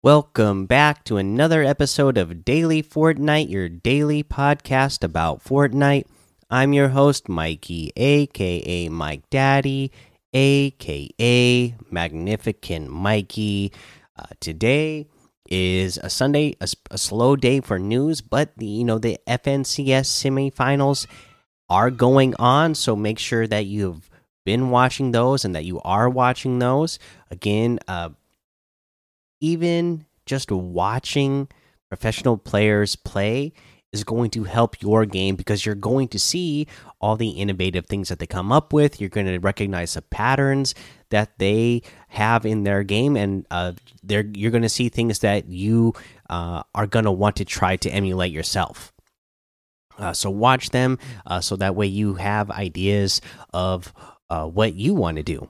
Welcome back to another episode of Daily Fortnite, your daily podcast about Fortnite. I'm your host, Mikey, aka Mike Daddy, aka Magnificent Mikey. Uh, today is a Sunday, a, a, slow day for news, but the, you know the FNCS semifinals are going on, so make sure that you've been watching those and that you are watching those. Again, uh, even just watching professional players play is going to help your game because you're going to see all the innovative things that they come up with. You're going to recognize the patterns that they have in their game, and uh, you're going to see things that you uh, are going to want to try to emulate yourself. Uh, so watch them, uh, so that way you have ideas of uh, what you want to do.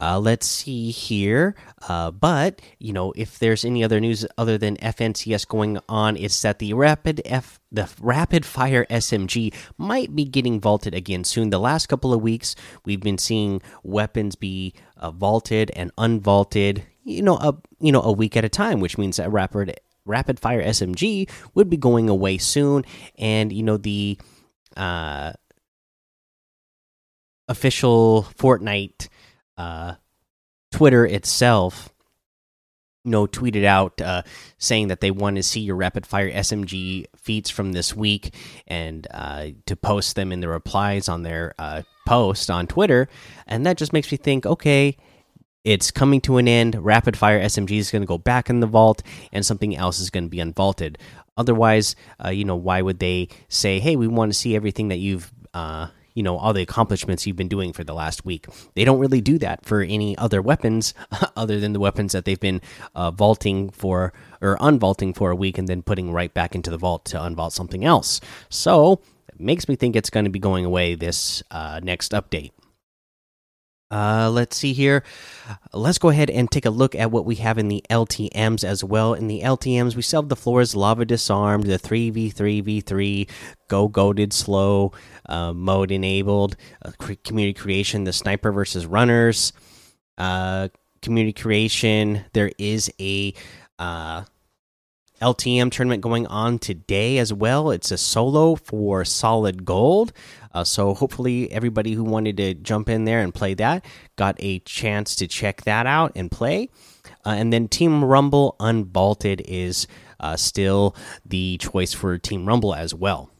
Uh, let's see here. Uh, but you know, if there's any other news other than FNCS going on, it's that the rapid F the rapid fire SMG might be getting vaulted again soon. The last couple of weeks, we've been seeing weapons be uh, vaulted and unvaulted. You know, a you know a week at a time, which means that rapid rapid fire SMG would be going away soon. And you know the uh, official Fortnite uh, Twitter itself, you know, tweeted out uh, saying that they want to see your rapid fire SMG feats from this week and uh, to post them in the replies on their uh, post on Twitter. And that just makes me think, okay, it's coming to an end. Rapid fire SMG is going to go back in the vault, and something else is going to be unvaulted. Otherwise, uh, you know, why would they say, "Hey, we want to see everything that you've uh, you know all the accomplishments you've been doing for the last week. They don't really do that for any other weapons other than the weapons that they've been uh, vaulting for or unvaulting for a week and then putting right back into the vault to unvault something else. So it makes me think it's going to be going away this uh, next update. Uh, let's see here. Let's go ahead and take a look at what we have in the LTMs as well. In the LTMs, we have the floors Lava Disarmed, the 3v3v3, Go Goaded Slow uh, mode enabled, uh, community creation, the Sniper versus Runners, uh, community creation. There is a uh, LTM tournament going on today as well. It's a solo for solid gold. Uh, so hopefully everybody who wanted to jump in there and play that got a chance to check that out and play. Uh, and then Team Rumble Unvaulted is uh, still the choice for Team Rumble as well.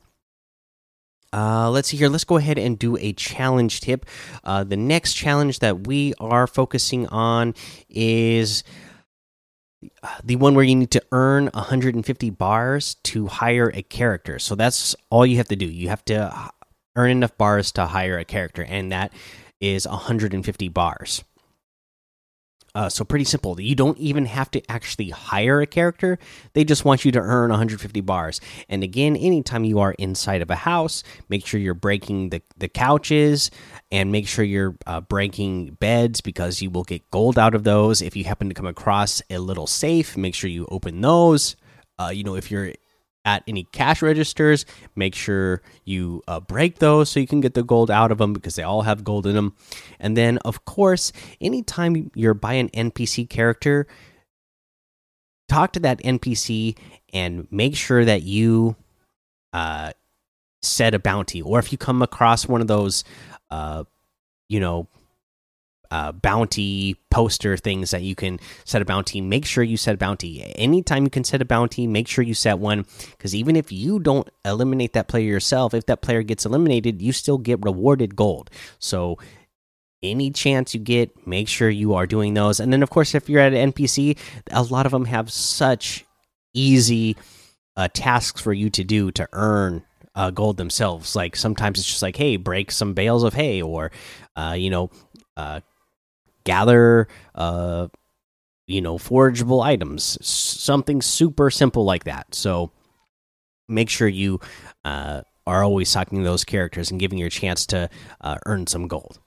Uh, let's see here. Let's go ahead and do a challenge tip. Uh, the next challenge that we are focusing on is the one where you need to earn 150 bars to hire a character. So that's all you have to do. You have to earn enough bars to hire a character, and that is 150 bars. Uh, so pretty simple. You don't even have to actually hire a character. They just want you to earn 150 bars. And again, anytime you are inside of a house, make sure you're breaking the the couches and make sure you're uh, breaking beds because you will get gold out of those. If you happen to come across a little safe, make sure you open those. Uh, you know, if you're at any cash registers. Make sure you uh, break those so you can get the gold out of them because they all have gold in them. And then, of course, anytime you're by an NPC character, talk to that NPC and make sure that you uh, set a bounty. Or if you come across one of those, uh, you know, uh, bounty poster things that you can set a bounty. Make sure you set a bounty. Anytime you can set a bounty, make sure you set one because even if you don't eliminate that player yourself, if that player gets eliminated, you still get rewarded gold. So, any chance you get, make sure you are doing those. And then, of course, if you're at an NPC, a lot of them have such easy uh, tasks for you to do to earn uh, gold themselves. Like sometimes it's just like, hey, break some bales of hay, or uh, you know, uh, gather uh you know forageable items something super simple like that. So make sure you uh are always talking to those characters and giving your chance to uh, earn some gold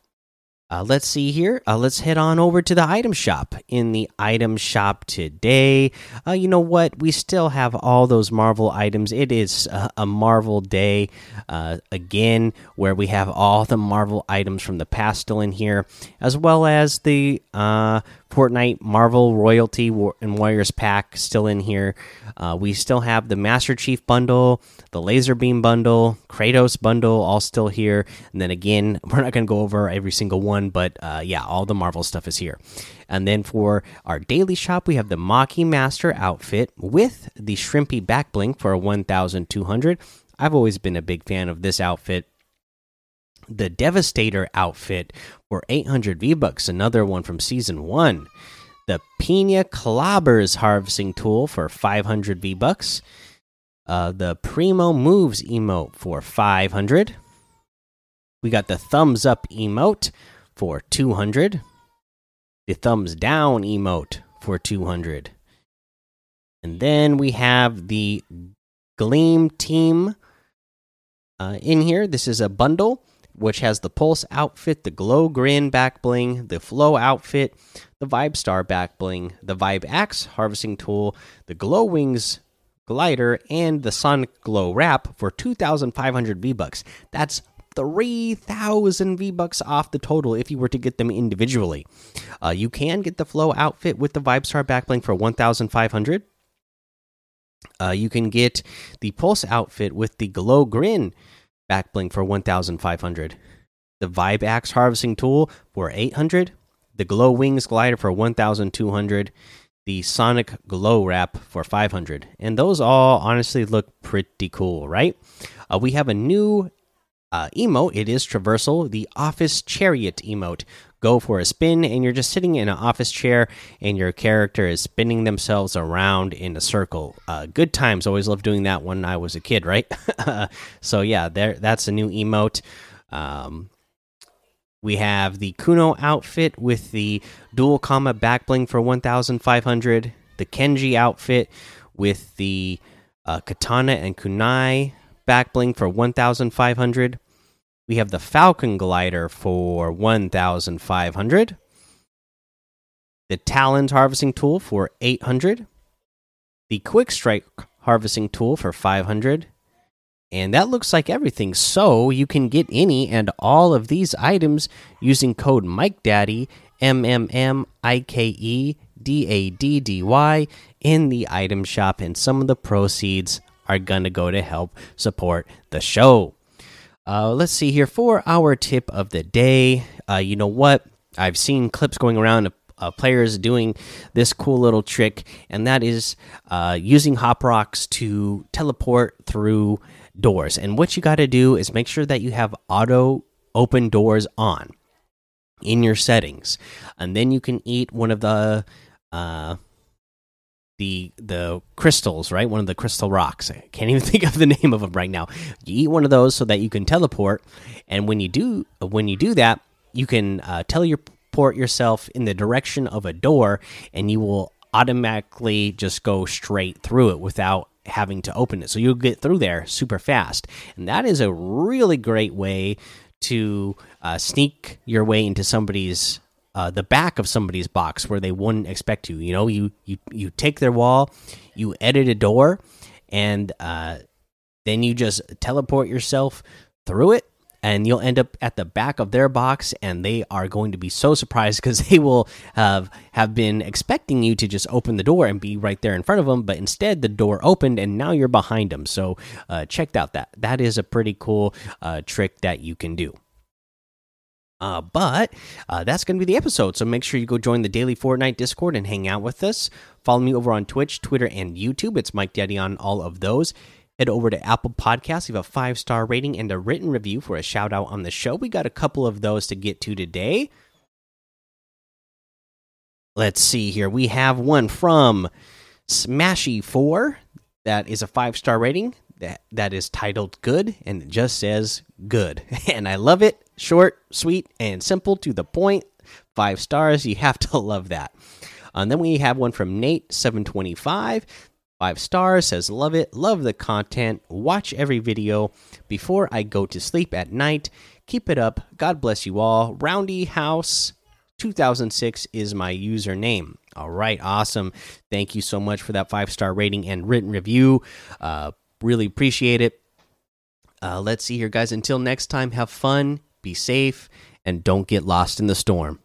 uh, let's see here. Uh, let's head on over to the item shop. In the item shop today, uh, you know what? We still have all those Marvel items. It is a Marvel day uh, again, where we have all the Marvel items from the past still in here, as well as the uh, Fortnite Marvel Royalty and Warriors pack still in here. Uh, we still have the Master Chief bundle, the Laser Beam bundle, Kratos bundle, all still here. And then again, we're not going to go over every single one, but uh, yeah, all the Marvel stuff is here. And then for our daily shop, we have the Maki Master outfit with the Shrimpy back bling for a 1,200. I've always been a big fan of this outfit the Devastator outfit for 800 V bucks, another one from season one. The Pina Clobbers harvesting tool for 500 V bucks. Uh, the Primo Moves emote for 500. We got the Thumbs Up emote for 200. The Thumbs Down emote for 200. And then we have the Gleam Team uh, in here. This is a bundle which has the Pulse outfit, the Glow Grin back bling, the Flow outfit, the Vibe Star back bling, the Vibe Axe harvesting tool, the Glow Wings glider, and the Sonic Glow wrap for 2,500 V bucks. That's 3,000 V bucks off the total if you were to get them individually. Uh, you can get the Flow outfit with the Vibe Star back bling for 1,500. Uh, you can get the Pulse outfit with the Glow Grin back bling for 1500 the vibe axe harvesting tool for 800 the glow wings glider for 1200 the sonic glow wrap for 500 and those all honestly look pretty cool right? Uh, we have a new uh, emote. It is traversal the office chariot emote. Go for a spin and you're just sitting in an office chair and your character is spinning themselves around in a circle. Uh, good times. Always loved doing that when i was a kid right? So yeah there that's a new emote. Um, we have the kuno outfit with the dual kama back bling for 1500 the kenji outfit with the uh, katana and kunai back bling for 1500 we have the Falcon Glider for 1,500. The Talons Harvesting Tool for 800. The Quick Strike Harvesting Tool for 500. And that looks like everything. So you can get any and all of these items using code MikeDaddy, M M M I K E D A D D Y, in the item shop. And some of the proceeds are going to go to help support the show. Uh, let's see here for our tip of the day. Uh, you know what? I've seen clips going around of uh, players doing this cool little trick, and that is uh, using hop rocks to teleport through doors. And what you got to do is make sure that you have auto open doors on in your settings, and then you can eat one of the uh, the the crystals, right? One of the crystal rocks. I can't even think of the name of them right now. You eat one of those so that you can teleport, and when you do when you do that, you can uh, teleport yourself in the direction of a door, and you will automatically just go straight through it without having to open it. So you'll get through there super fast, and that is a really great way to uh, sneak your way into somebody's uh, the back of somebody's box where they wouldn't expect you. You know, you you you take their wall, you edit a door, and uh, then you just teleport yourself through it, and you'll end up at the back of their box, and they are going to be so surprised because they will have have been expecting you to just open the door and be right there in front of them, but instead the door opened and now you're behind them. So uh, check out that that is a pretty cool uh, trick that you can do. Uh, but uh, that's going to be the episode. So make sure you go join the daily Fortnite Discord and hang out with us. Follow me over on Twitch, Twitter, and YouTube. It's Mike Daddy on all of those. Head over to Apple Podcasts, leave a five star rating and a written review for a shout out on the show. We got a couple of those to get to today. Let's see here. We have one from Smashy4 that is a five star rating that that is titled good and it just says good. And i love it. Short sweet and simple to the point. Five stars. You have to love that. And then we have one from nate 725 five stars says love it love the content watch every video. Before i go to sleep at night keep it up. God bless you all. Roundy house 2006 is my username. All right awesome. Thank you so much for that five star rating and written review. Uh Really appreciate it. Uh, let's see here, guys. Until next time, have fun, be safe, and don't get lost in the storm.